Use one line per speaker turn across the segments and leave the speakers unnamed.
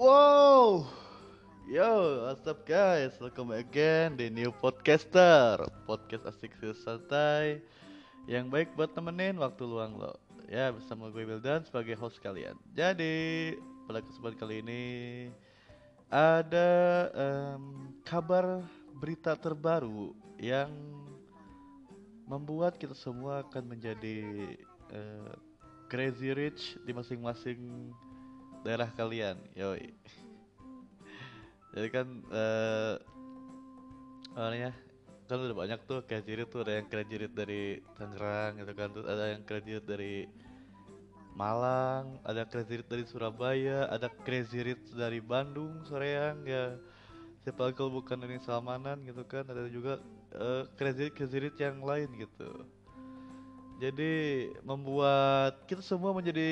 Wow, yo, what's up guys? Welcome again di New Podcaster, podcast asik santai yang baik buat temenin waktu luang lo. Ya, bersama gue Wildan sebagai host kalian. Jadi, pada kesempatan kali ini ada em, kabar berita terbaru yang membuat kita semua akan menjadi eh, crazy rich di masing-masing daerah kalian. Yoi. Jadi kan eh awalnya kan udah banyak tuh rich tuh ada yang rich dari Tangerang gitu kan, terus ada yang rich dari Malang, ada rich dari Surabaya, ada rich dari Bandung, Soreang ya. Siapa kalau bukan dari Salmanan gitu kan, ada juga rich crazy rich yang lain gitu. Jadi membuat kita semua menjadi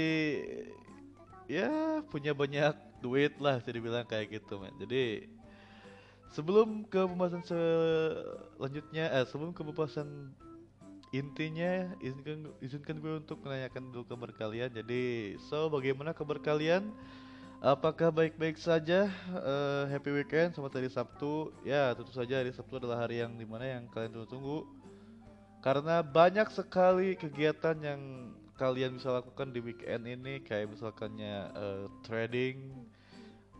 ya punya banyak duit lah bisa dibilang kayak gitu men. Jadi sebelum ke pembahasan selanjutnya, eh, sebelum ke pembahasan intinya izinkan izinkan gue untuk menanyakan dulu kabar kalian. Jadi so bagaimana kabar kalian? Apakah baik-baik saja? Eh, happy weekend selamat hari Sabtu. Ya tentu saja hari Sabtu adalah hari yang di mana yang kalian tunggu-tunggu karena banyak sekali kegiatan yang kalian bisa lakukan di weekend ini kayak misalkannya eh, trading,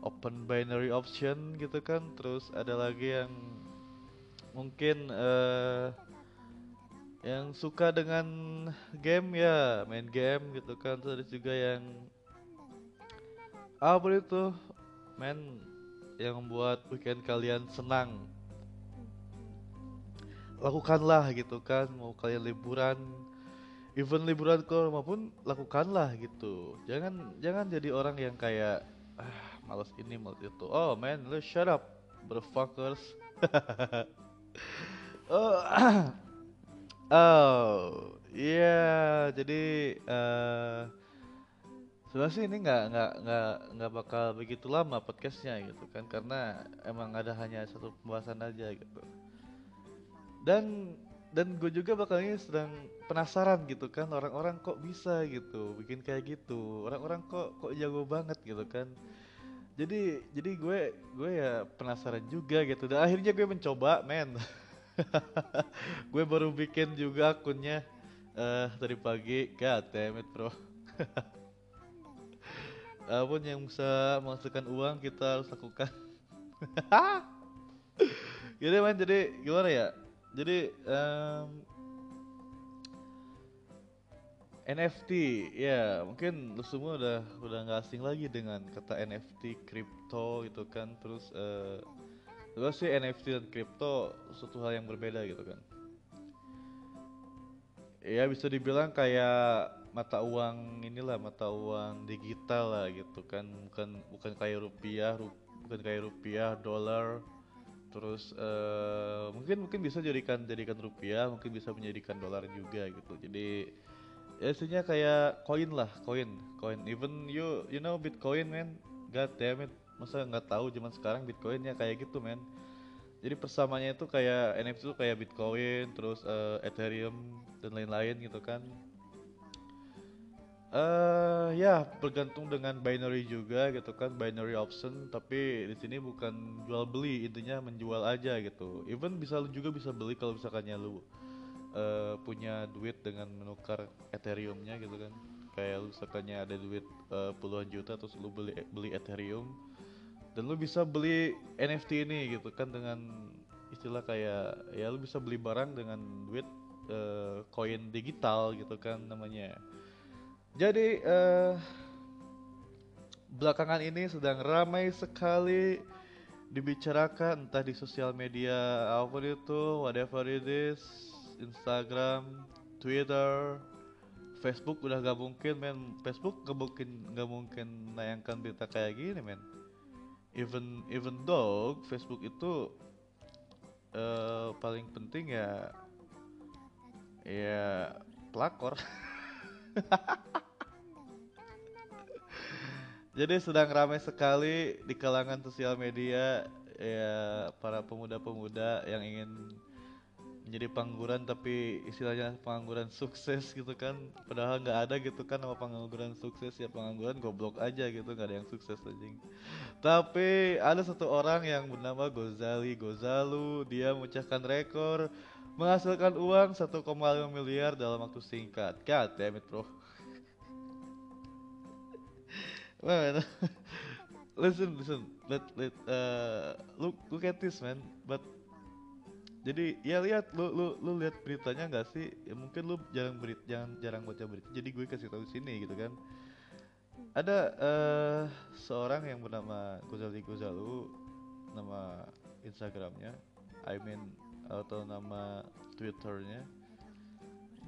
open binary option gitu kan, terus ada lagi yang mungkin eh yang suka dengan game ya main game gitu kan, terus ada juga yang apa itu? Main yang membuat weekend kalian senang. Lakukanlah gitu kan mau kalian liburan even liburan ke rumah pun lakukanlah gitu. Jangan jangan jadi orang yang kayak ah malas ini malas itu. Oh man let's shut up motherfuckers. Oh oh iya jadi eh sebenarnya sih ini nggak nggak nggak nggak bakal begitu lama podcastnya gitu kan karena emang ada hanya satu pembahasan aja gitu. Dan dan gue juga bakal ini sedang penasaran gitu kan orang-orang kok bisa gitu bikin kayak gitu. Orang-orang kok kok jago banget gitu kan. Jadi jadi gue gue ya penasaran juga gitu. Dan akhirnya gue mencoba men. Gue baru bikin juga akunnya. Eh tadi pagi. It bro. Apa pun yang bisa menghasilkan uang kita harus lakukan. Gitu man jadi gimana ya jadi em, NFT ya mungkin lu semua udah udah nggak asing lagi dengan kata NFT crypto gitu kan. Terus eh terus sih NFT dan crypto suatu hal yang berbeda gitu kan. Ya bisa dibilang kayak mata uang inilah mata uang digital lah gitu kan. Bukan bukan kayak rupiah ru- bukan kayak rupiah dolar terus eh mungkin mungkin bisa jadikan jadikan rupiah mungkin bisa menjadikan dolar juga gitu. Jadi ya kayak koin lah koin koin. Even you you know bitcoin man god damn it. Masa nggak tahu zaman sekarang bitcoinnya kayak gitu man jadi persamanya itu kayak NFT itu kayak bitcoin terus eh, ethereum dan lain-lain gitu kan eh ya bergantung dengan binary juga gitu kan binary option. Tapi di sini bukan jual beli intinya menjual aja gitu. Even bisa lu juga bisa beli kalau misalkannya lu eh, punya duit dengan menukar ethereumnya gitu kan. Kayak lu misalkannya ada duit eh, puluhan juta terus lu beli beli ethereum. Dan lu bisa beli NFT ini gitu kan dengan istilah kayak ya lu bisa beli barang dengan duit koin digital gitu kan namanya jadi eh belakangan ini sedang ramai sekali dibicarakan entah di sosial media apa pun itu whatever it is Instagram, Twitter, Facebook udah gak mungkin men. Facebook gak mungkin gak mungkin nayangkan berita kayak gini men. Even even though Facebook itu eh paling penting ya ya pelakor Jadi sedang ramai sekali di kalangan sosial media ya para pemuda-pemuda yang ingin menjadi pengangguran tapi istilahnya pengangguran sukses gitu kan. Padahal nggak ada gitu kan nama pengangguran sukses. Ya pengangguran goblok aja gitu nggak ada yang sukses anjing. Tapi ada satu orang yang bernama Gozali Gozalu. Dia memecahkan rekor menghasilkan uang 1,5 miliar dalam waktu singkat. God damn it bro man listen listen. Let let uh, look look at this man. But jadi ya lihat lu lu lu lihat beritanya nggak sih? Ya mungkin lu jarang berit jangan jarang baca berita jadi gue kasih tahu sini gitu kan. Ada uh, seorang yang bernama Gozali Gozalu nama Instagramnya. I mean atau nama Twitternya.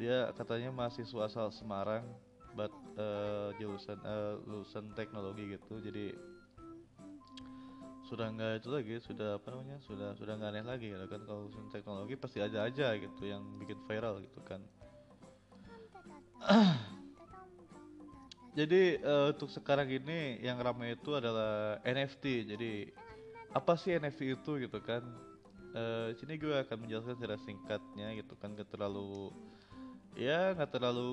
Dia katanya mahasiswa asal Semarang but uh, jurusan uh, lulusan teknologi gitu. Jadi sudah nggak itu lagi sudah apa namanya sudah sudah nggak aneh lagi gitu kan. Kalau urusan teknologi pasti ada aja gitu yang bikin viral gitu kan. Jadi uh, untuk sekarang ini yang ramai itu adalah NFT jadi apa sih NFT itu gitu kan? Uh, sini gue akan menjelaskan secara singkatnya gitu kan gak terlalu ya nggak terlalu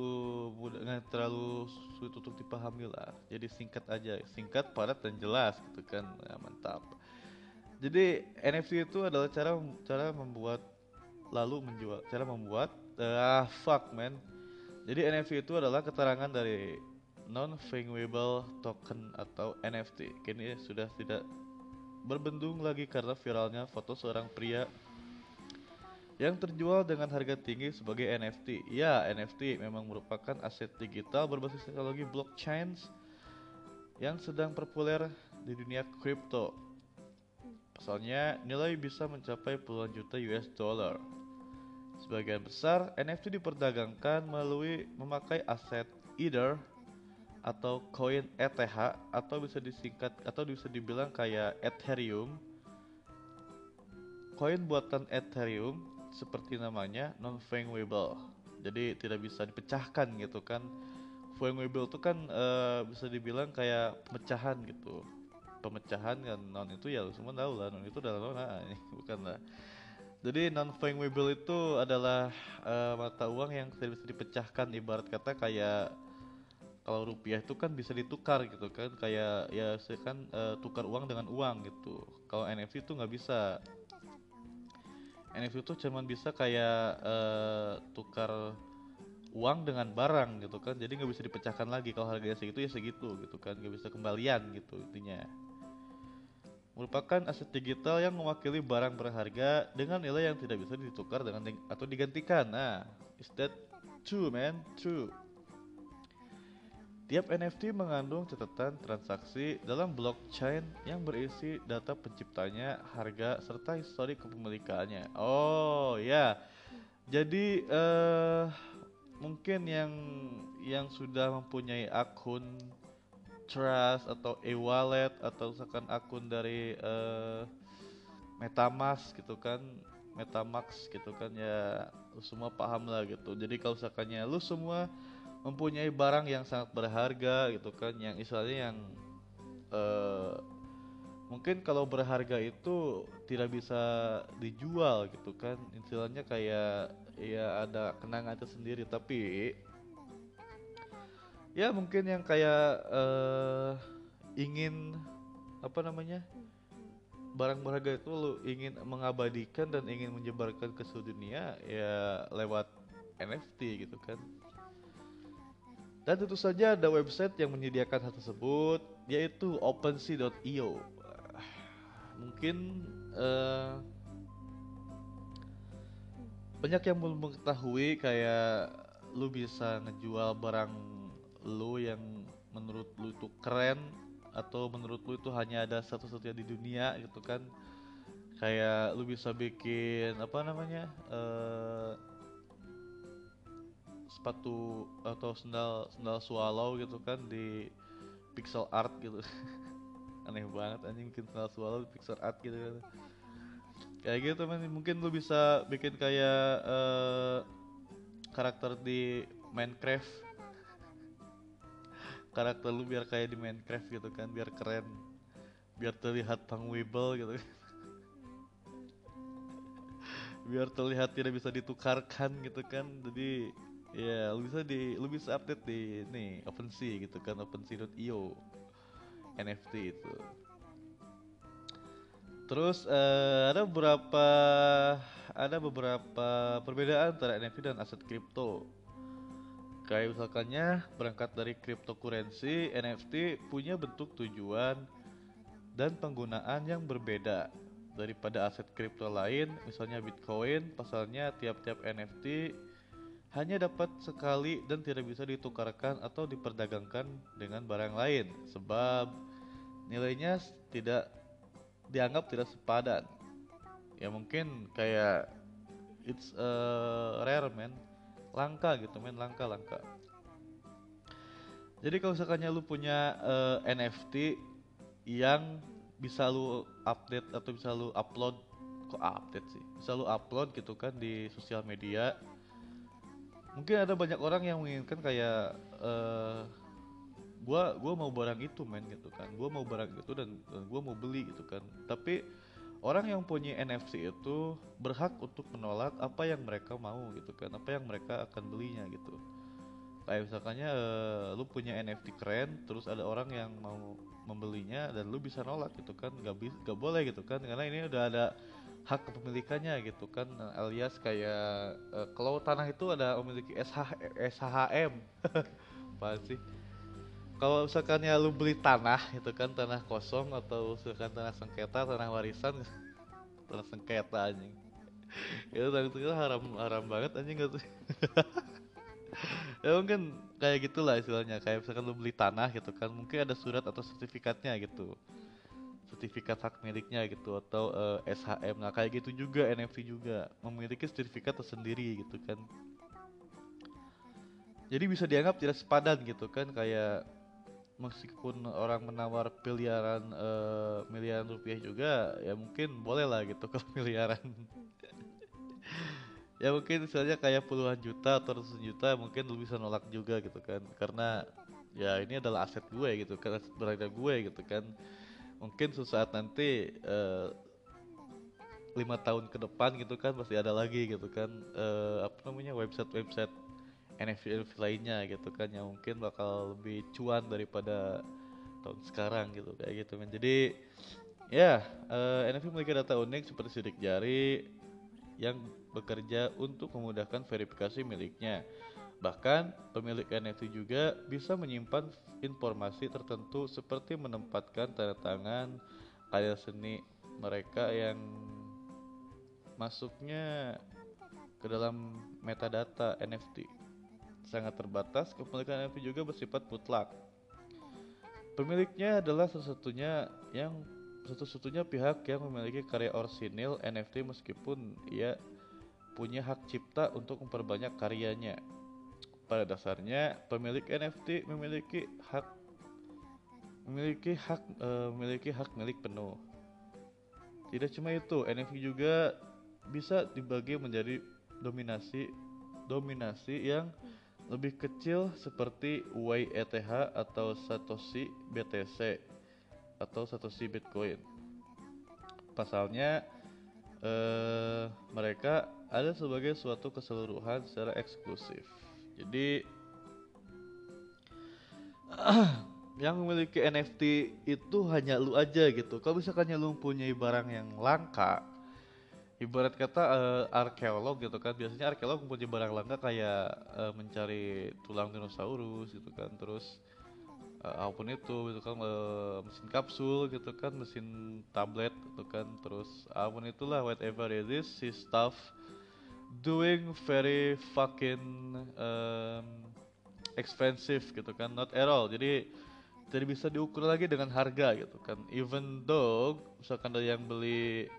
nggak terlalu sulit untuk dipahami lah. Jadi singkat aja singkat padat dan jelas gitu kan. Ya, mantap. Jadi NFT itu adalah cara cara membuat lalu menjual cara membuat ah uh, fuck man. Jadi NFT itu adalah keterangan dari non fungible token atau NFT kini sudah tidak berbendung lagi karena viralnya foto seorang pria yang terjual dengan harga tinggi sebagai NFT. Ya, NFT memang merupakan aset digital berbasis teknologi blockchain yang sedang populer di dunia kripto. Pasalnya, nilai bisa mencapai puluhan juta US dollar. Sebagian besar NFT diperdagangkan melalui memakai aset Ether atau koin ETH atau bisa disingkat atau bisa dibilang kayak Ethereum. Koin buatan Ethereum seperti namanya non fungible jadi tidak bisa dipecahkan gitu kan. Fungible itu kan uh, bisa dibilang kayak pemecahan gitu. Pemecahan kan non itu ya semua tahu lah non itu adalah non nah, bukan lah. Jadi non fungible itu adalah uh, mata uang yang tidak bisa dipecahkan. Ibarat kata kayak kalau rupiah itu kan bisa ditukar gitu kan. Kayak ya kan uh, tukar uang dengan uang gitu. Kalau NFT itu nggak bisa NFT itu cuman bisa kayak uh, tukar uang dengan barang gitu kan. Jadi nggak bisa dipecahkan lagi. Kalau harganya segitu ya segitu gitu kan. Nggak bisa kembalian gitu intinya. Merupakan aset digital yang mewakili barang berharga dengan nilai yang tidak bisa ditukar dengan atau digantikan. Nah is that true man? True Tiap NFT mengandung catatan transaksi dalam blockchain yang berisi data penciptanya, harga, serta histori kepemilikannya. Oh ya, jadi uh, mungkin yang yang sudah mempunyai akun Trust atau e-wallet atau misalkan akun dari uh, MetaMask gitu kan, MetaMask gitu kan ya, lu semua paham lah gitu. Jadi kalau misalkannya lu semua mempunyai barang yang sangat berharga gitu kan yang istilahnya yang uh, mungkin kalau berharga itu tidak bisa dijual gitu kan. Istilahnya kayak ya ada kenangan tersendiri tapi ya mungkin yang kayak uh, ingin apa namanya barang berharga itu lo ingin mengabadikan dan ingin menyebarkan ke seluruh dunia ya lewat NFT gitu kan dan tentu saja ada website yang menyediakan hal tersebut yaitu OpenSea.io. Mungkin uh, banyak yang belum mengetahui kayak lu bisa ngejual barang lu yang menurut lu itu keren atau menurut lu itu hanya ada satu-satunya di dunia gitu kan kayak lu bisa bikin apa namanya uh, sepatu atau sendal sendal swallow gitu kan di pixel art gitu. Aneh banget anjing bikin sendal swallow di pixel art gitu kan. Kayak gitu man mungkin lu bisa bikin kayak uh, karakter di Minecraft. Karakter lu biar kayak di Minecraft gitu kan biar keren. Biar terlihat pangwibel gitu biar terlihat tidak bisa ditukarkan gitu kan. Jadi ya lu bisa di lu bisa update di nih OpenSea gitu kan OpenSea.io NFT itu. Terus uh, ada beberapa ada beberapa perbedaan antara NFT dan aset kripto. Kayak misalkannya berangkat dari cryptocurrency NFT punya bentuk tujuan dan penggunaan yang berbeda daripada aset kripto lain, misalnya Bitcoin, pasalnya tiap-tiap NFT hanya dapat sekali dan tidak bisa ditukarkan atau diperdagangkan dengan barang lain. Sebab nilainya tidak dianggap tidak sepadan. Ya mungkin kayak it's a rare man, langka gitu men, langka-langka. Jadi kalau misalkan lu punya uh, eh, NFT yang bisa lu update atau bisa lu upload kok update sih? Bisa lu upload gitu kan di sosial media mungkin ada banyak orang yang menginginkan kayak uh, gua gua mau barang itu men gitu kan. Gua mau barang itu dan, dan gua mau beli gitu kan. Tapi orang yang punya NFC itu berhak untuk menolak apa yang mereka mau gitu kan. Apa yang mereka akan belinya gitu. Kayak misalkannya uh, lu punya NFT keren terus ada orang yang mau membelinya dan lu bisa nolak gitu kan. Nggak bisa nggak boleh gitu kan. Karena ini udah ada hak kepemilikannya gitu kan alias kayak uh, kalau tanah itu ada memiliki SH SHM apa sih? Kalau misalkan ya lu beli tanah itu kan tanah kosong atau misalkan tanah sengketa tanah warisan tanah sengketa anjing. Itu tanah itu haram haram banget anjing gak tuh ya mungkin kayak gitulah istilahnya kayak misalkan lu beli tanah gitu kan mungkin ada surat atau sertifikatnya gitu sertifikat hak miliknya gitu atau uh, eh, SHM nah kayak gitu juga NFT juga. Memiliki sertifikat tersendiri gitu kan. Jadi bisa dianggap tidak sepadan gitu kan kayak meskipun orang menawar miliaran uh, miliaran rupiah juga ya mungkin boleh lah gitu kalau miliaran. Ya mungkin misalnya kayak puluhan juta atau ratusan juta mungkin lu bisa nolak juga gitu kan. Karena ya ini adalah aset gue gitu kan aset berharga gue gitu kan mungkin suatu saat nanti uh, lima tahun ke depan gitu kan pasti ada lagi gitu kan uh, apa namanya website website NFT lainnya gitu kan yang mungkin bakal lebih cuan daripada tahun sekarang gitu kayak gitu kan jadi ya uh, NFT memiliki data unik seperti sidik jari yang bekerja untuk memudahkan verifikasi miliknya. Bahkan, pemilik NFT juga bisa menyimpan informasi tertentu seperti menempatkan tanda tangan karya seni mereka yang masuknya ke dalam metadata NFT. Sangat terbatas, kepemilikan NFT juga bersifat mutlak. Pemiliknya adalah satu-satunya yang satu-satunya pihak yang memiliki karya orsinil NFT meskipun ia punya hak cipta untuk memperbanyak karyanya. Pada dasarnya, pemilik NFT memiliki hak memiliki hak e, memiliki hak milik penuh. Tidak cuma itu, NFT juga bisa dibagi menjadi dominasi dominasi yang lebih kecil seperti YETH atau Satoshi BTC atau Satoshi Bitcoin. Pasalnya eh, mereka ada sebagai suatu keseluruhan secara eksklusif. Jadi yang memiliki NFT itu hanya lu aja gitu. Kalau misalkan lu punya barang yang langka, ibarat kata uh, arkeolog gitu kan, biasanya arkeolog punya barang langka kayak uh, mencari tulang dinosaurus gitu kan, terus uh, apa pun itu gitu kan uh, mesin kapsul gitu kan mesin tablet gitu kan. Terus apa pun itulah whatever it is si stuff doing very fucking um, expensive gitu kan. Not at all. Jadi tidak bisa diukur lagi dengan harga gitu kan. Even though misalkan ada yang beli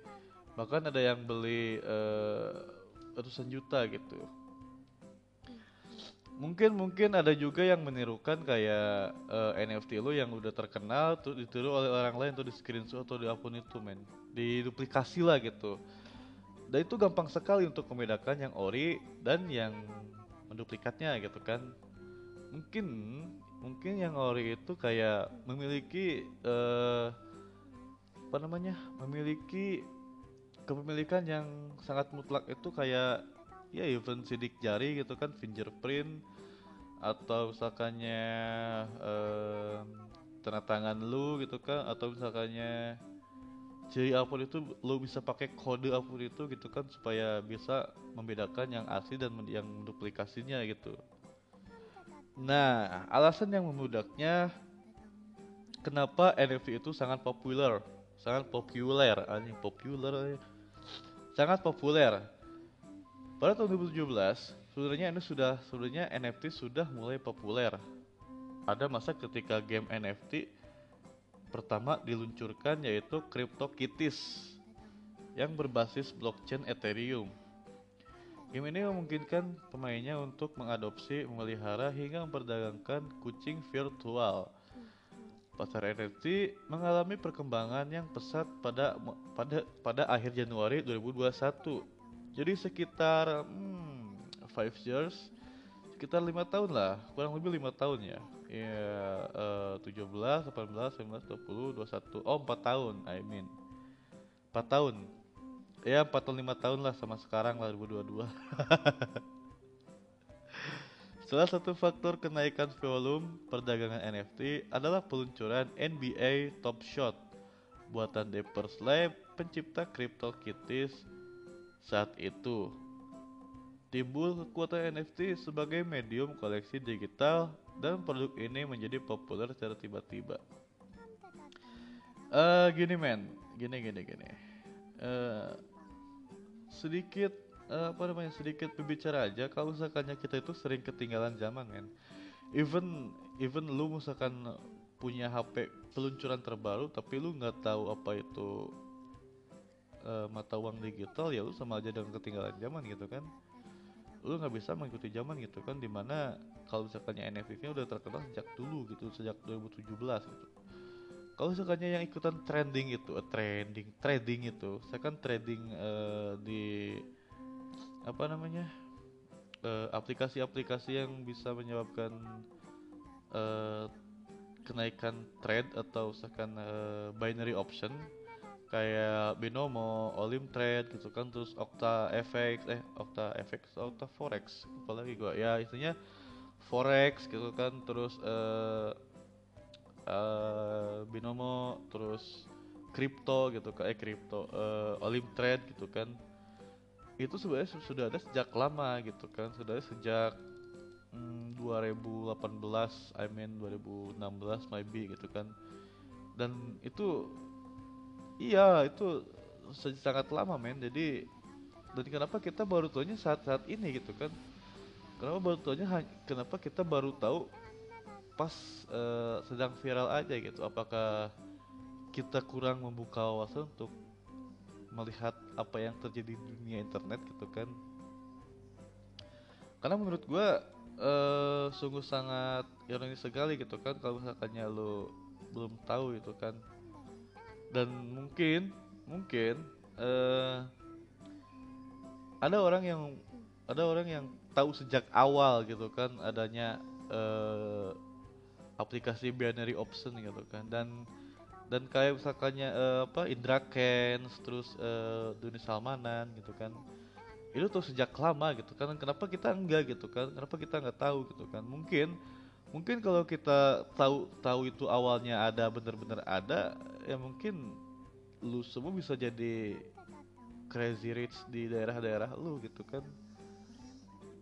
bahkan ada yang beli uh, ratusan juta gitu. Mungkin mungkin ada juga yang menirukan kayak uh, eh, NFT lo yang udah terkenal tuh ditiru oleh orang lain tuh di screenshot atau di akun itu men. Diduplikasi lah gitu dan itu gampang sekali untuk membedakan yang ori dan yang menduplikatnya gitu kan. Mungkin mungkin yang ori itu kayak memiliki uh, apa namanya memiliki kepemilikan yang sangat mutlak itu kayak ya even sidik jari gitu kan fingerprint atau misalkannya eh, tanda tangan lu gitu kan atau misalkannya ciri apa pun itu lu bisa pakai kode apa pun itu gitu kan supaya bisa membedakan yang asli dan yang duplikasinya gitu. Nah, alasan yang memudaknya kenapa NFT itu sangat populer, sangat populer, anjing populer, sangat populer. Pada tahun 2017, sebenarnya ini sudah sebenarnya NFT sudah mulai populer. Ada masa ketika game NFT pertama diluncurkan yaitu CryptoKitties yang berbasis blockchain Ethereum. Game ini memungkinkan pemainnya untuk mengadopsi, memelihara, hingga memperdagangkan kucing virtual. Pasar NFT mengalami perkembangan yang pesat pada pada pada akhir Januari 2021. Jadi sekitar hmm, five years, sekitar lima tahun lah, kurang lebih lima tahun ya ya uh, 17, 18, 19, 20, 21 oh 4 tahun I mean. 4 tahun. Ya 4 tahun 5 tahun lah sama sekarang lah 2022 Salah satu faktor kenaikan volume perdagangan NFT adalah peluncuran NBA Top Shot buatan Dapper Lab pencipta CryptoKitties saat itu. Timbul kekuatan NFT sebagai medium koleksi digital dan produk ini menjadi populer secara tiba-tiba. Uh, gini men, gini gini gini. Uh, sedikit uh, apa namanya sedikit berbicara aja kalau misalkan kita itu sering ketinggalan zaman men. Even even lu misalkan punya HP peluncuran terbaru tapi lu nggak tahu apa itu uh, mata uang digital ya lu sama aja dengan ketinggalan zaman gitu kan lu nggak bisa mengikuti zaman gitu kan di mana kalau misalkannya NFT-nya udah terkenal sejak dulu gitu sejak 2017 gitu. Kalau misalkannya yang ikutan trending itu uh, trending trading itu saya kan trading uh, di apa namanya aplikasi aplikasi-aplikasi yang bisa menyebabkan uh, kenaikan trade atau misalkan uh, binary option kayak Binomo, Olim Trade gitu kan terus Okta FX eh Okta FX Okta Forex apalagi gua? Ya istilahnya forex gitu kan terus uh, uh, binomo terus kripto gitu kan eh kripto uh, olim trade gitu kan. Itu sebenarnya sudah ada sejak lama gitu kan sudah ada sejak mm, 2018 I mean 2016 maybe gitu kan. Dan itu iya itu sangat lama men. Jadi dan kenapa kita baru tahunya saat-saat ini gitu kan? Kenapa baru tahunya kenapa kita baru tahu pas uh, sedang viral aja gitu? Apakah kita kurang membuka wawasan untuk melihat apa yang terjadi di dunia internet gitu kan? Karena menurut gue uh, sungguh sangat ironis sekali gitu kan? Kalau misalkannya lo belum tahu gitu kan dan mungkin mungkin uh, ada orang yang ada orang yang tahu sejak awal gitu kan adanya uh, aplikasi binary option gitu kan. Dan dan kayak misalkannya uh, apa Indra Kens terus uh, Duni Salmanan gitu kan. Itu tuh sejak lama gitu kan. Kenapa kita enggak gitu kan? Kenapa kita nggak tahu gitu kan? Mungkin mungkin kalau kita tahu tahu itu awalnya ada bener-bener ada ya mungkin lu semua bisa jadi crazy rich di daerah-daerah lu gitu kan.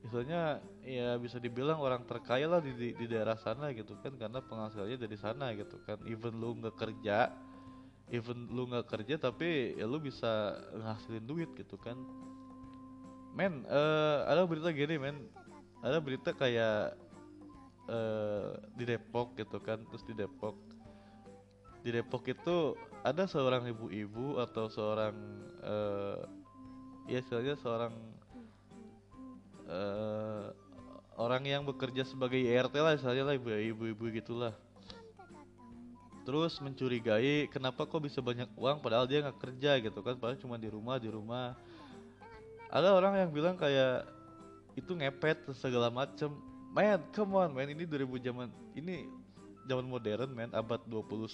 Misalnya ya bisa dibilang orang terkaya lah di, di, di daerah sana gitu kan karena penghasilannya dari sana gitu kan. Even lu nggak kerja even lu nggak kerja tapi ya lu bisa ngasilin duit gitu kan. Men uh, ada berita gini men. Ada berita kayak uh, di Depok gitu kan terus di Depok. Di Depok itu ada seorang ibu-ibu atau seorang uh, ya istilahnya seorang uh, orang yang bekerja sebagai IRT lah misalnya lah ibu-ibu gitulah. Terus mencurigai kenapa kok bisa banyak uang padahal dia nggak kerja gitu kan padahal cuma di rumah di rumah. Ada orang yang bilang kayak itu ngepet segala macem man come on man. Ini 2000 zaman ini zaman modern man. Abad 21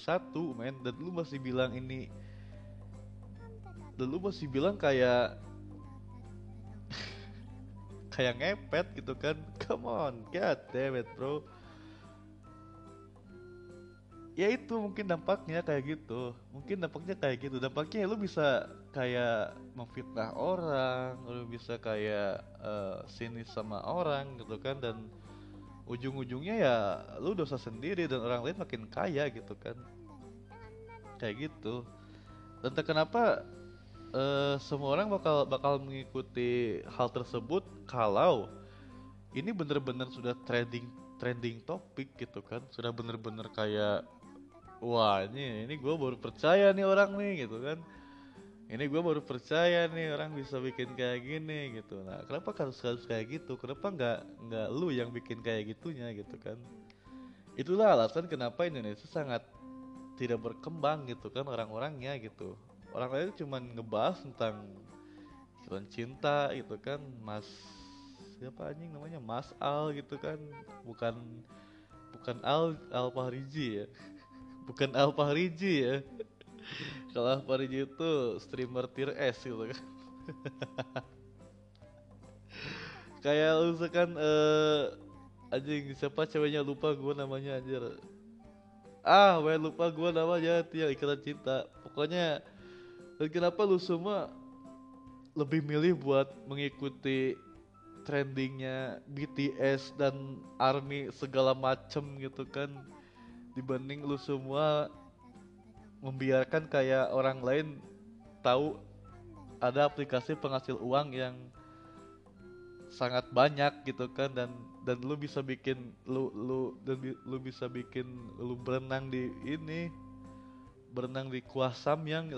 man. Dan lu masih bilang ini dan lu masih bilang kayak kayak ngepet gitu kan. Come on god damn it bro. Ya itu mungkin dampaknya kayak gitu. Mungkin dampaknya kayak gitu. Dampaknya lu bisa kayak memfitnah orang lu bisa kayak uh, sinis sama orang gitu kan. Dan ujung-ujungnya ya lu dosa sendiri dan orang lain makin kaya gitu kan. Kayak gitu. Dan kenapa uh, semua orang bakal bakal mengikuti hal tersebut kalau ini bener-bener sudah trending trending topik gitu kan. Sudah bener-bener kayak wah ini ini gue baru percaya nih orang nih gitu kan ini gue baru percaya nih orang bisa bikin kayak gini gitu. Nah kenapa harus harus kayak gitu? Kenapa nggak nggak lu yang bikin kayak gitunya gitu kan? Itulah alasan kenapa Indonesia sangat tidak berkembang gitu kan orang-orangnya gitu. Orang lain cuma ngebahas tentang film cinta gitu kan mas siapa anjing namanya? Mas al gitu kan. Bukan bukan al al Fahriji ya. Bukan Al Fahriji ya kalau Al Fahriji itu streamer tier S gitu kan. Kayak lu kan uh, anjing siapa ceweknya lupa gue namanya anjir. Ah gue lupa gue namanya itu yang ikatan cinta. Pokoknya dan kenapa lu semua lebih milih buat mengikuti trendingnya BTS dan ARMY segala macem gitu kan dibanding lu semua membiarkan kayak orang lain tahu ada aplikasi penghasil uang yang sangat banyak gitu kan dan dan lu bisa bikin lu lu dan lu bisa bikin lu berenang di ini berenang di kuasam yang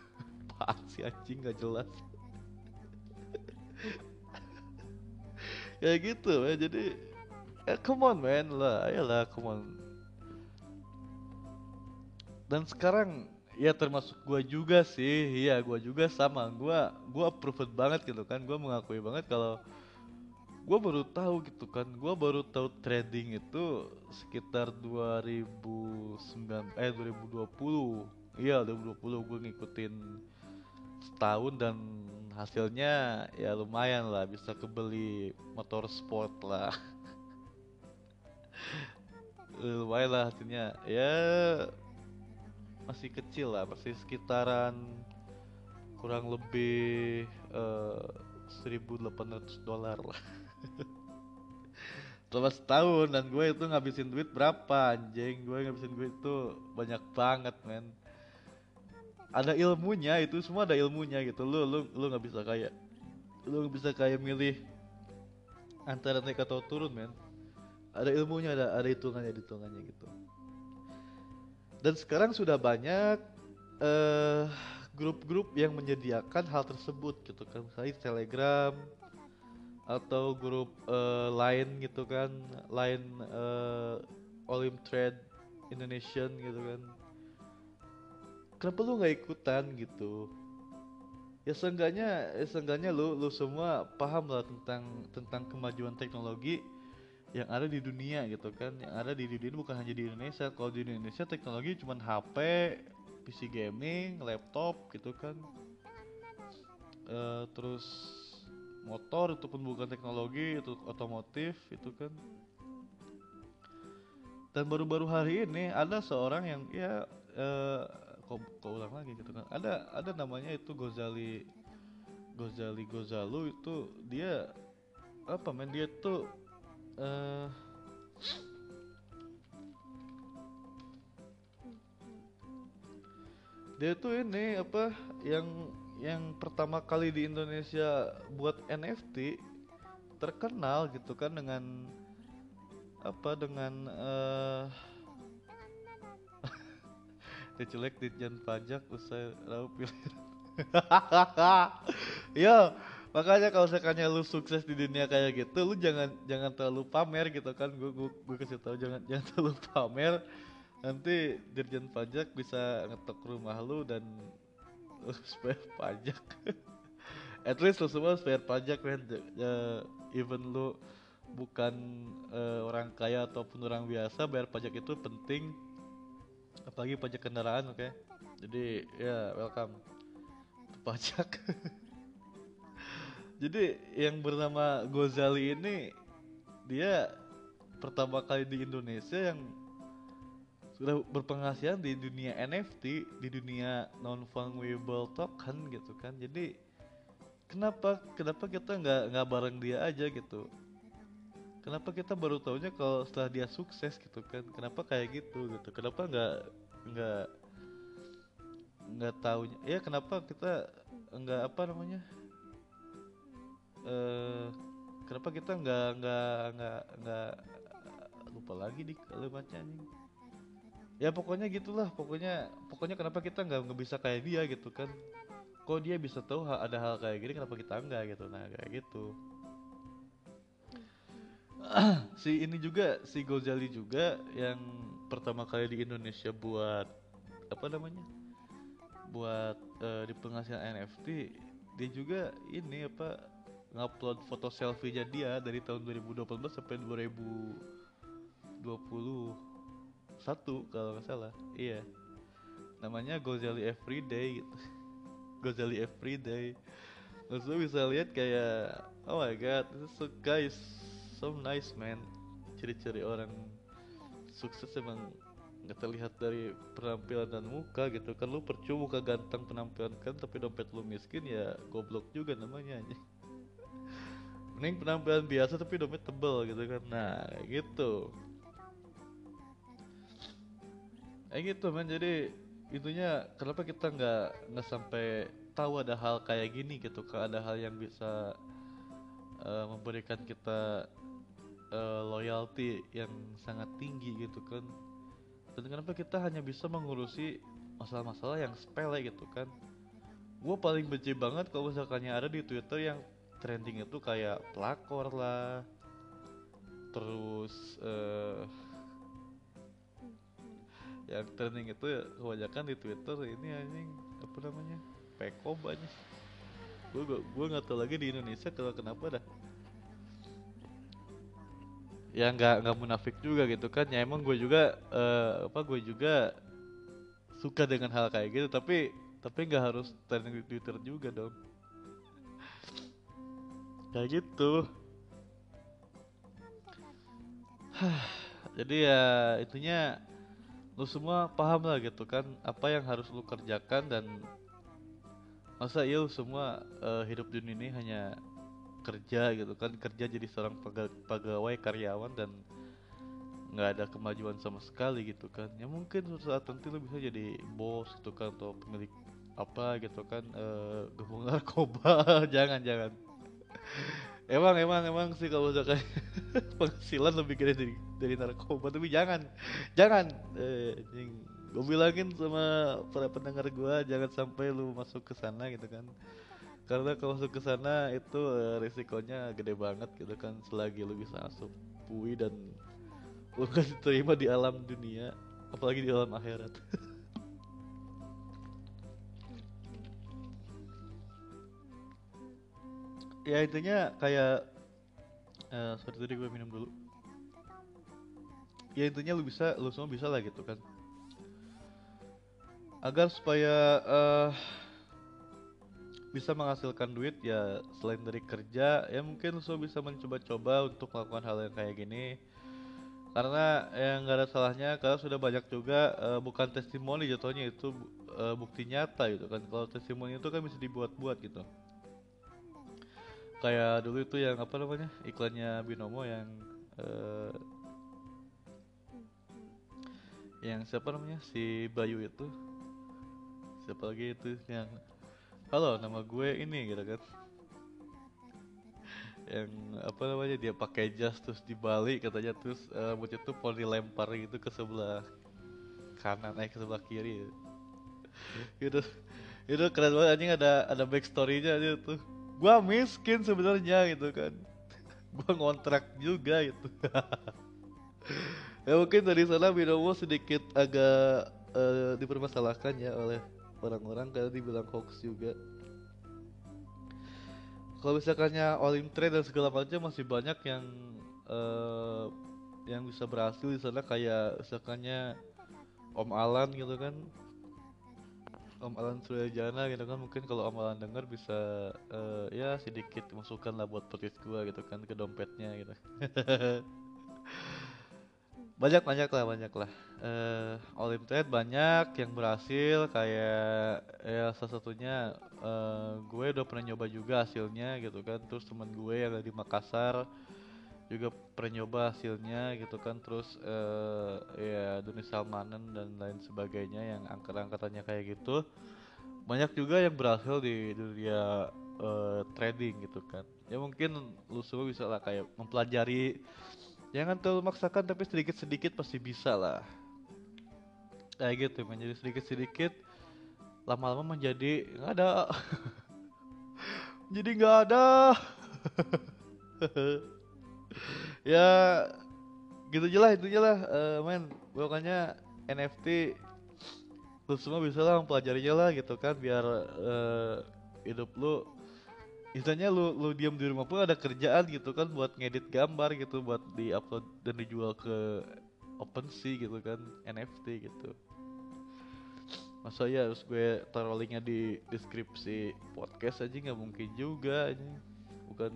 pak si anjing gak jelas. Kayak gitu ya jadi eh, come on man lah ayolah come on dan sekarang ya termasuk gue juga sih. Iya gue juga sama. Gue gue approve banget gitu kan. Gue mengakui banget kalau gue baru tahu gitu kan. Gue baru tahu trading itu sekitar 2009 eh 2020 iya 2020 gue ngikutin setahun dan hasilnya ya lumayan lah. Bisa kebeli motor sport lah. Lumayan lah hasilnya. Ya masih kecil lah masih sekitaran kurang lebih uh, eh, 1800 dolar. Lah selama setahun dan gue itu ngabisin duit berapa anjing? Gue ngabisin duit itu banyak banget men. Ada ilmunya itu semua ada ilmunya gitu. Lu lu lu nggak bisa kayak lu nggak bisa kayak milih antara naik atau turun men. Ada ilmunya ada ada hitungannya hitungannya gitu dan sekarang sudah banyak uh, grup-grup yang menyediakan hal tersebut gitu kan. Misalnya Telegram atau grup uh, lain gitu kan. Lain uh, Olim Trade Indonesian gitu kan. Kenapa lu nggak ikutan gitu? Ya seenggaknya ya seenggaknya lu lu semua paham lah tentang tentang kemajuan teknologi yang ada di dunia gitu kan. Yang ada di dunia bukan hanya di Indonesia. Kalau di Indonesia teknologi cuma HP PC gaming laptop gitu kan. Uh, terus motor itu pun bukan teknologi itu otomotif itu kan. Dan baru-baru hari ini ada seorang yang ya uh, kok, kok ulang lagi gitu kan. Ada ada namanya itu Gozali Gozali Gozalu itu dia apa men dia tuh uh, dia tuh ini apa yang yang pertama kali di Indonesia buat NFT terkenal gitu kan dengan apa dengan uh, diculik ditjen pajak usai raup pilihan. Ya makanya kalau sekanya lu sukses di dunia kayak gitu lu jangan jangan terlalu pamer gitu kan. Gue gue, gue kasih tahu jangan jangan terlalu pamer. Nanti dirjen pajak bisa ngetok rumah lu dan lu spare pajak. At least lu semua spare pajak kan uh, even lu bukan uh, orang kaya ataupun orang biasa bayar pajak itu penting. Apalagi pajak kendaraan oke? Okay? jadi ya yeah, welcome pajak jadi yang bernama Gozali ini dia pertama kali di Indonesia yang sudah berpenghasilan di dunia NFT di dunia non fungible token gitu kan. Jadi kenapa kenapa kita nggak nggak bareng dia aja gitu? Kenapa kita baru tahunya kalau setelah dia sukses gitu kan? Kenapa kayak gitu gitu? Kenapa nggak nggak nggak tahunya ya kenapa kita nggak apa namanya eh kenapa kita nggak nggak nggak nggak lupa lagi di kalimatnya anjing? Ya pokoknya gitulah. Pokoknya pokoknya kenapa kita nggak nggak bisa kayak dia gitu kan? Kok dia bisa tahu ada hal kayak gini kenapa kita enggak gitu? Nah kayak gitu. Si ini juga si Gozali juga yang pertama kali di Indonesia buat apa namanya? Buat eh, di penghasilan NFT dia juga ini apa ngupload foto selfie-nya dia dari tahun 2018 sampai 2021 kalau nggak salah. Iya. Namanya Gozali Everyday gitu. Gozali Everyday. Terus lu bisa lihat kayak oh my god this is so guys so nice man. Ciri-ciri orang sukses emang nggak terlihat dari penampilan dan muka gitu kan. Lu percuma muka ganteng penampilan kan tapi dompet lu miskin ya goblok juga namanya anjing. Mending penampilan biasa tapi dompet tebel gitu kan. Nah gitu. Kayak gitu man jadi itunya kenapa kita nggak nggak sampai tahu ada hal kayak gini gitu kan ada hal yang bisa eh, memberikan kita eh, loyalty yang sangat tinggi gitu kan? Dan kenapa kita hanya bisa mengurusi masalah-masalah yang sepele gitu kan? Gue paling benci banget kalau misalkannya ada di Twitter yang trending itu kayak pelakor lah. Terus eh yang trending itu ya kebanyakan di Twitter ini anjing apa namanya Peko banyak gue gue nggak tahu lagi di Indonesia kalau kenapa dah. Ya nggak nggak munafik juga gitu kan. Ya emang gue juga eh, apa gue juga suka dengan hal kayak gitu tapi tapi nggak harus trending di Twitter juga dong kayak gitu. Jadi ya itunya lu semua paham lah gitu kan apa yang harus lu kerjakan dan masa iya lu semua eh, hidup dunia ini hanya kerja gitu kan kerja jadi seorang pega- pegawai karyawan dan nggak ada kemajuan sama sekali gitu kan. Ya mungkin suatu saat nanti lu bisa jadi bos gitu kan atau pemilik apa gitu kan eh gabung narkoba. Jangan jangan emang emang emang sih kalau misalkan penghasilan lebih gede dari dari narkoba tapi jangan jangan. Eh gue bilangin sama para pendengar gua jangan sampai lu masuk ke sana gitu kan. Karena kalau masuk ke sana itu eh, risikonya gede banget gitu kan selagi lu bisa masuk bui dan lu kan diterima di alam dunia apalagi di alam akhirat ya intinya kayak eh sorry tadi gue minum dulu. Ya intinya lu bisa lu semua bisa lah gitu kan. Agar supaya eh bisa menghasilkan duit ya selain dari kerja ya mungkin lu semua bisa mencoba-coba untuk melakukan hal yang kayak gini. Karena yang nggak ada salahnya karena sudah banyak juga eh, bukan testimoni jatuhnya itu eh, bukti nyata gitu kan. Kalau testimoni itu kan bisa dibuat-buat gitu kayak dulu itu yang apa namanya iklannya binomo yang eh, yang siapa namanya si Bayu itu. Siapa lagi itu yang halo nama gue ini gitu kan. Yang apa namanya dia pakai jas terus dibalik katanya terus eh, rambutnya tuh mau dilempar gitu ke sebelah kanan eh ke sebelah kiri. Gitu. Itu keren banget anjing ada ada backstorynya aja tuh gua miskin sebenarnya gitu kan. Gua ngontrak juga gitu. Ya mungkin dari sana Binomo sedikit agak eh, dipermasalahkan ya oleh orang-orang karena dibilang hoax juga. Kalau misalkannya in trade dan segala macam masih banyak yang eh, yang bisa berhasil di sana. Kayak misalkannya Om Alan gitu kan Om Alan Suryajana gitu kan mungkin kalau Om Alan denger bisa uh, ya sedikit masukan lah buat podcast gua gitu kan ke dompetnya gitu. Banyak banyak lah banyak lah. Uh, Olimpiade banyak yang berhasil kayak ya salah satunya uh, gue udah pernah nyoba juga hasilnya gitu kan. Terus teman gue yang ada di Makassar juga pernah nyoba hasilnya gitu kan. Terus uh, ya Doni Salmanen dan lain sebagainya yang angkat-angkatannya kayak gitu. Banyak juga yang berhasil di dunia uh, trading gitu kan. Ya mungkin lu semua bisa lah kayak mempelajari. Jangan terlalu maksakan tapi sedikit-sedikit pasti bisa lah. Kayak gitu menjadi sedikit-sedikit lama-lama menjadi nggak ada. Jadi nggak ada ya gitu aja itu aja lah. Uh, men pokoknya NFT lu semua bisa lah mempelajarinya lah gitu kan biar uh, hidup lu misalnya lu lu diam di rumah pun ada kerjaan gitu kan buat ngedit gambar gitu buat di upload dan dijual ke OpenSea gitu kan NFT gitu. Masa ya harus gue taruh linknya di deskripsi podcast aja nggak mungkin juga aja. Bukan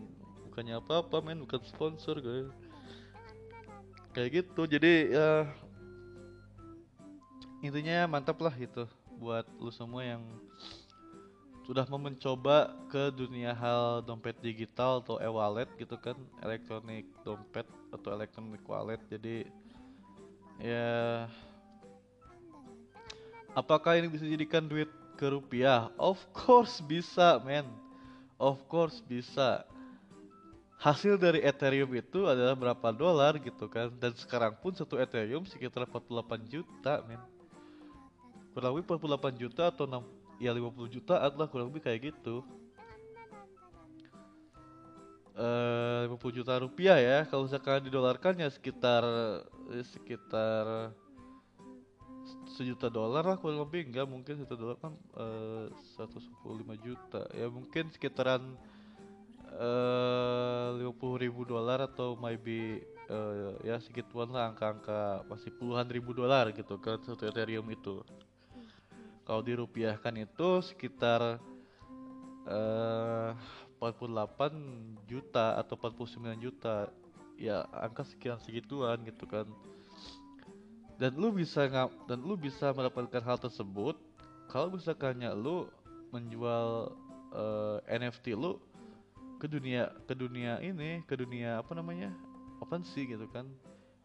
bukannya apa apa men bukan sponsor gue kayak gitu jadi ya intinya mantap lah gitu buat lu semua yang sudah mau mencoba ke dunia hal dompet digital atau e-wallet gitu kan elektronik dompet atau elektronik wallet. Jadi ya apakah ini bisa dijadikan duit ke rupiah? Of course bisa men. Of course bisa hasil dari Ethereum itu adalah berapa dolar gitu kan. Dan sekarang pun satu Ethereum sekitar 48 juta men. Kurang lebih 48 juta atau 6 ya 50 juta adalah kurang lebih kayak gitu. Uh, eh, 50 juta rupiah ya. Kalau misalkan didolarkan ya sekitar eh, sekitar sejuta dolar lah kurang lebih. Enggak mungkin satu dolar kan uh, eh, 115 juta. Ya mungkin sekitaran lima puluh ribu dolar atau maybe uh, ya segituan lah angka-angka masih puluhan ribu dolar gitu kan satu ethereum itu. Kalau dirupiahkan itu sekitar uh, eh, 48 juta atau 49 juta. Ya angka sekian segituan gitu kan. Dan lu bisa ngap dan lu bisa mendapatkan hal tersebut kalau misalkannya lu menjual uh, eh, NFT lu ke dunia ke dunia ini ke dunia apa namanya sih gitu kan.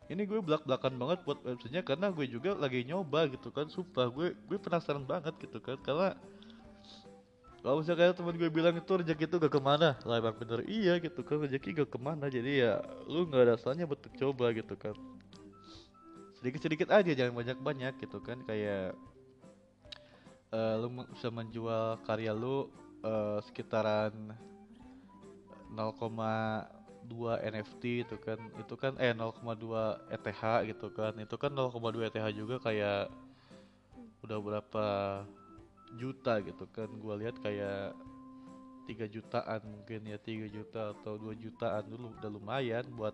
Ini gue belak belakan banget buat websitenya karena gue juga lagi nyoba gitu kan sumpah gue gue penasaran banget gitu kan. Karena kalau misalnya kayak teman gue bilang itu rezeki itu gak ke mana lah emang bener iya gitu kan rezeki gak ke mana. Jadi ya lu nggak ada salahnya buat coba gitu kan. Sedikit sedikit aja jangan banyak banyak gitu kan. Kayak uh, lu bisa menjual karya lu uh, sekitaran 0, 0,2 NFT itu kan. Itu kan eh 0,2 ETH gitu kan. Itu kan 0,2 ETH juga kayak udah berapa juta gitu kan. Gua lihat kayak 3 jutaan mungkin ya 3 juta atau 2 jutaan dulu udah lumayan buat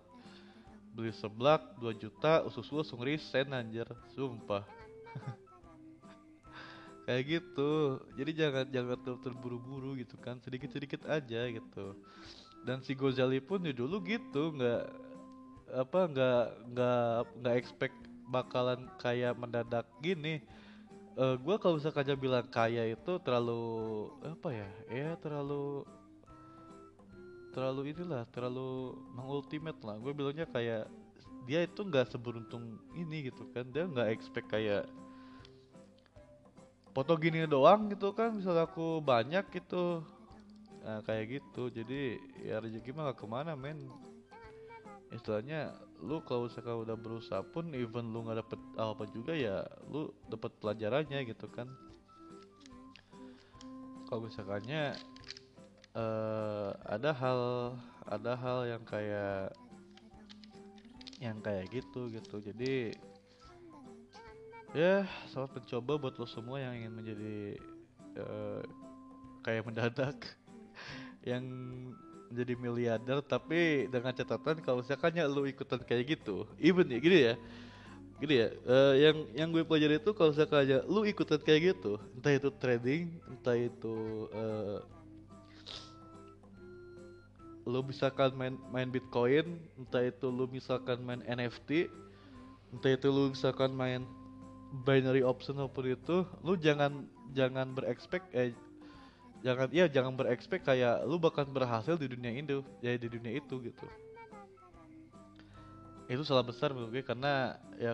beli seblak 2 juta usus langsung resign anjir. Sumpah. Kayak gitu. Jadi jangan jangan terburu-buru gitu kan. Sedikit sedikit aja gitu dan si Gozali pun ya dulu gitu nggak apa nggak nggak nggak expect bakalan kayak mendadak gini. Uh, eh, gue kalau misalkan aja bilang kaya itu terlalu apa ya ya terlalu terlalu inilah terlalu mengultimate lah. Gue bilangnya kayak dia itu nggak seberuntung ini gitu kan. Dia nggak expect kayak foto gini doang gitu kan. Misal aku banyak gitu nah, kayak gitu. Jadi ya rezeki mah gak ke mana men. Istilahnya lu kalau misalkan udah berusaha pun even lu nggak dapet apa juga ya lu dapet pelajarannya gitu kan. Kalau misalkannya uh, ada hal ada hal yang kayak yang kayak gitu gitu. Jadi ya selamat mencoba buat lo semua yang ingin menjadi uh, kayak mendadak yang jadi miliarder tapi dengan catatan kalau misalkan ya lu ikutan kayak gitu even ya gini ya gini ya uh, yang yang gue pelajari itu kalau misalkan lu ikutan kayak gitu entah itu trading entah itu uh, lu misalkan main main bitcoin entah itu lu misalkan main NFT entah itu lu misalkan main binary option apa pun itu lu jangan jangan berekspek eh jangan ya jangan berekspek kayak lu bakal berhasil di dunia itu ya di dunia itu gitu. Itu salah besar menurut gue karena ya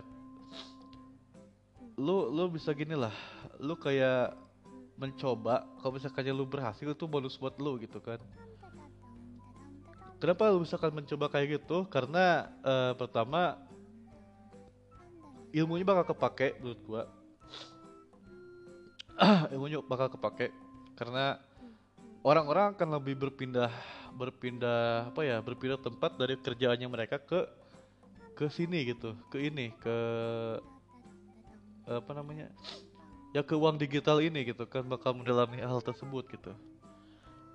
lu lu bisa gini lah. Lu kayak mencoba kalau misalkan lu berhasil itu bonus buat lu gitu kan. Kenapa lu misalkan mencoba kayak gitu? Karena uh, pertama ilmunya bakal kepake menurut gua. Ilmunya bakal kepake karena orang-orang akan lebih berpindah berpindah apa ya berpindah tempat dari kerjaannya mereka ke ke sini gitu ke ini ke apa namanya ya ke uang digital ini gitu kan bakal mendalami hal tersebut gitu.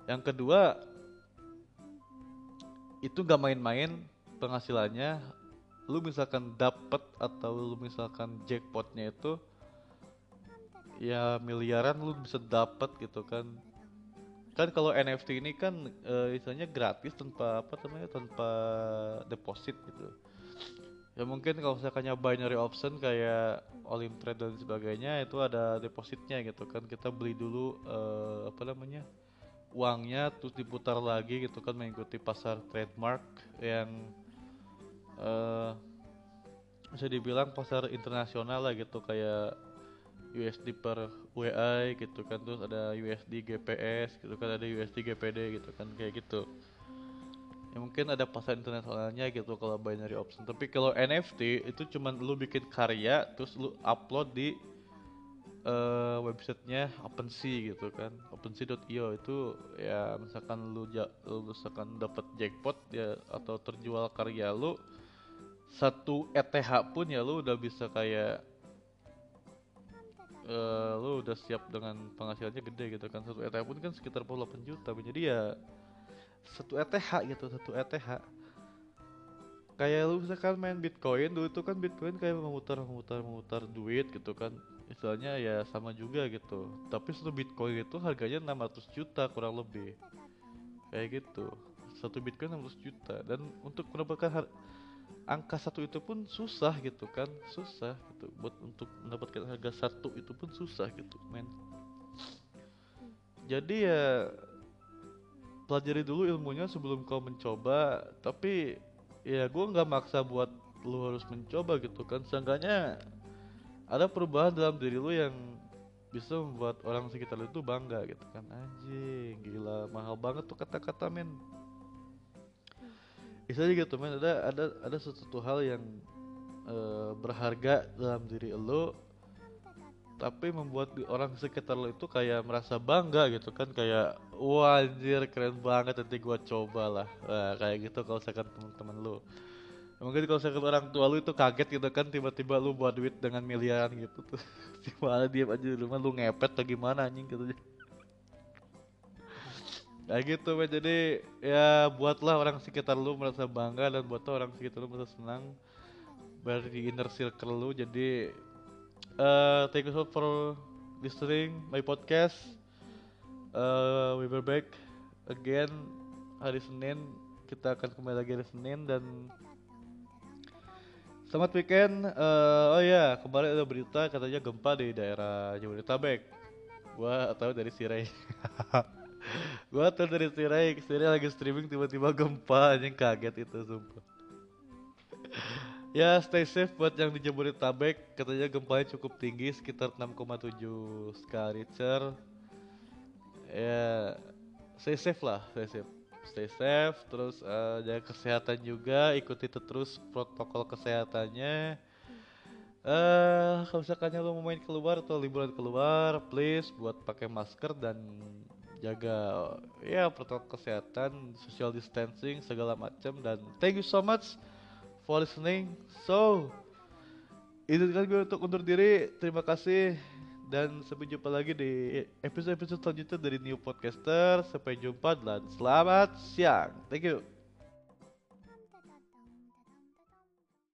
Yang kedua itu gak main-main penghasilannya. Lu misalkan dapat atau lu misalkan jackpotnya itu ya miliaran lu bisa dapat gitu kan. Kan kalau NFT ini kan uh, istilahnya gratis tanpa apa namanya tanpa deposit gitu. Ya mungkin kalau misalkannya binary option kayak Olim Trade dan sebagainya itu ada depositnya gitu kan. Kita beli dulu uh, apa namanya uangnya terus diputar lagi gitu kan mengikuti pasar trademark yang uh, bisa dibilang pasar internasional lah gitu. Kayak USD per WA gitu kan. Terus ada USD GPS gitu kan ada USD GPD gitu kan kayak gitu. Ya mungkin ada pasar internasionalnya gitu kalau binary option. Tapi kalau NFT itu cuman lu bikin karya terus lu upload di uh, websitenya OpenSea gitu kan. OpenSea.io itu ya misalkan lu, ja, lu misalkan dapat jackpot ya atau terjual karya lu satu ETH pun ya lu udah bisa kayak uh, lu udah siap dengan penghasilannya gede gitu kan. Satu ETH pun kan sekitar 48 juta jadi ya satu ETH gitu satu ETH kayak lu misalkan main Bitcoin dulu itu kan Bitcoin kayak memutar memutar memutar duit gitu kan. Istilahnya ya sama juga gitu. Tapi satu Bitcoin itu harganya 600 juta kurang lebih. Kayak gitu. Satu Bitcoin 600 juta. Dan untuk mendapatkan angka satu itu pun susah gitu kan susah gitu. Buat untuk mendapatkan harga satu itu pun susah gitu men. Jadi ya pelajari dulu ilmunya sebelum kau mencoba. Tapi ya gue nggak maksa buat lu harus mencoba gitu kan. Seenggaknya ada perubahan dalam diri lu yang bisa membuat orang sekitar lu itu bangga gitu kan. Anjing gila. Mahal banget tuh kata-kata men Istilahnya gitu men. Ada ada ada sesuatu hal yang uh, berharga dalam diri lo tapi membuat orang sekitar lo itu kayak merasa bangga gitu kan kayak wah anjir keren banget nanti gua coba lah. Nah, kayak gitu kalau misalkan teman-teman lo. Mungkin kalau misalkan orang tua lu itu kaget gitu kan tiba-tiba lu buat duit dengan miliaran gitu tuh gimana dia aja di rumah lu ngepet atau gimana anjing gitu Kayak gitu men jadi ya buatlah orang sekitar lu merasa bangga dan buatlah orang sekitar lu merasa senang. Berada di inner circle lu. Jadi uh, thank you so for listening my podcast. Uh, we will back again hari Senin. Kita akan kembali lagi hari Senin dan selamat weekend. Uh, oh ya kemarin ada berita katanya gempa di daerah Jabodetabek. Gua tahu dari Sirai gua tuh dari Sirai, Sirai lagi streaming tiba-tiba gempa anjing kaget itu sumpah. ya stay safe buat yang di Jabodetabek katanya gempanya cukup tinggi sekitar 6,7 skala Richter. Ya stay safe lah, stay safe. Stay safe, terus uh, jaga kesehatan juga, ikuti terus protokol kesehatannya. Eh, uh, kalau misalkan lo mau main keluar atau liburan keluar, please buat pakai masker dan jaga ya protokol kesehatan, social distancing segala macam dan thank you so much for listening. So izinkan gue untuk undur diri. Terima kasih dan sampai jumpa lagi di episode-episode selanjutnya dari New Podcaster. Sampai jumpa dan selamat siang. Thank you.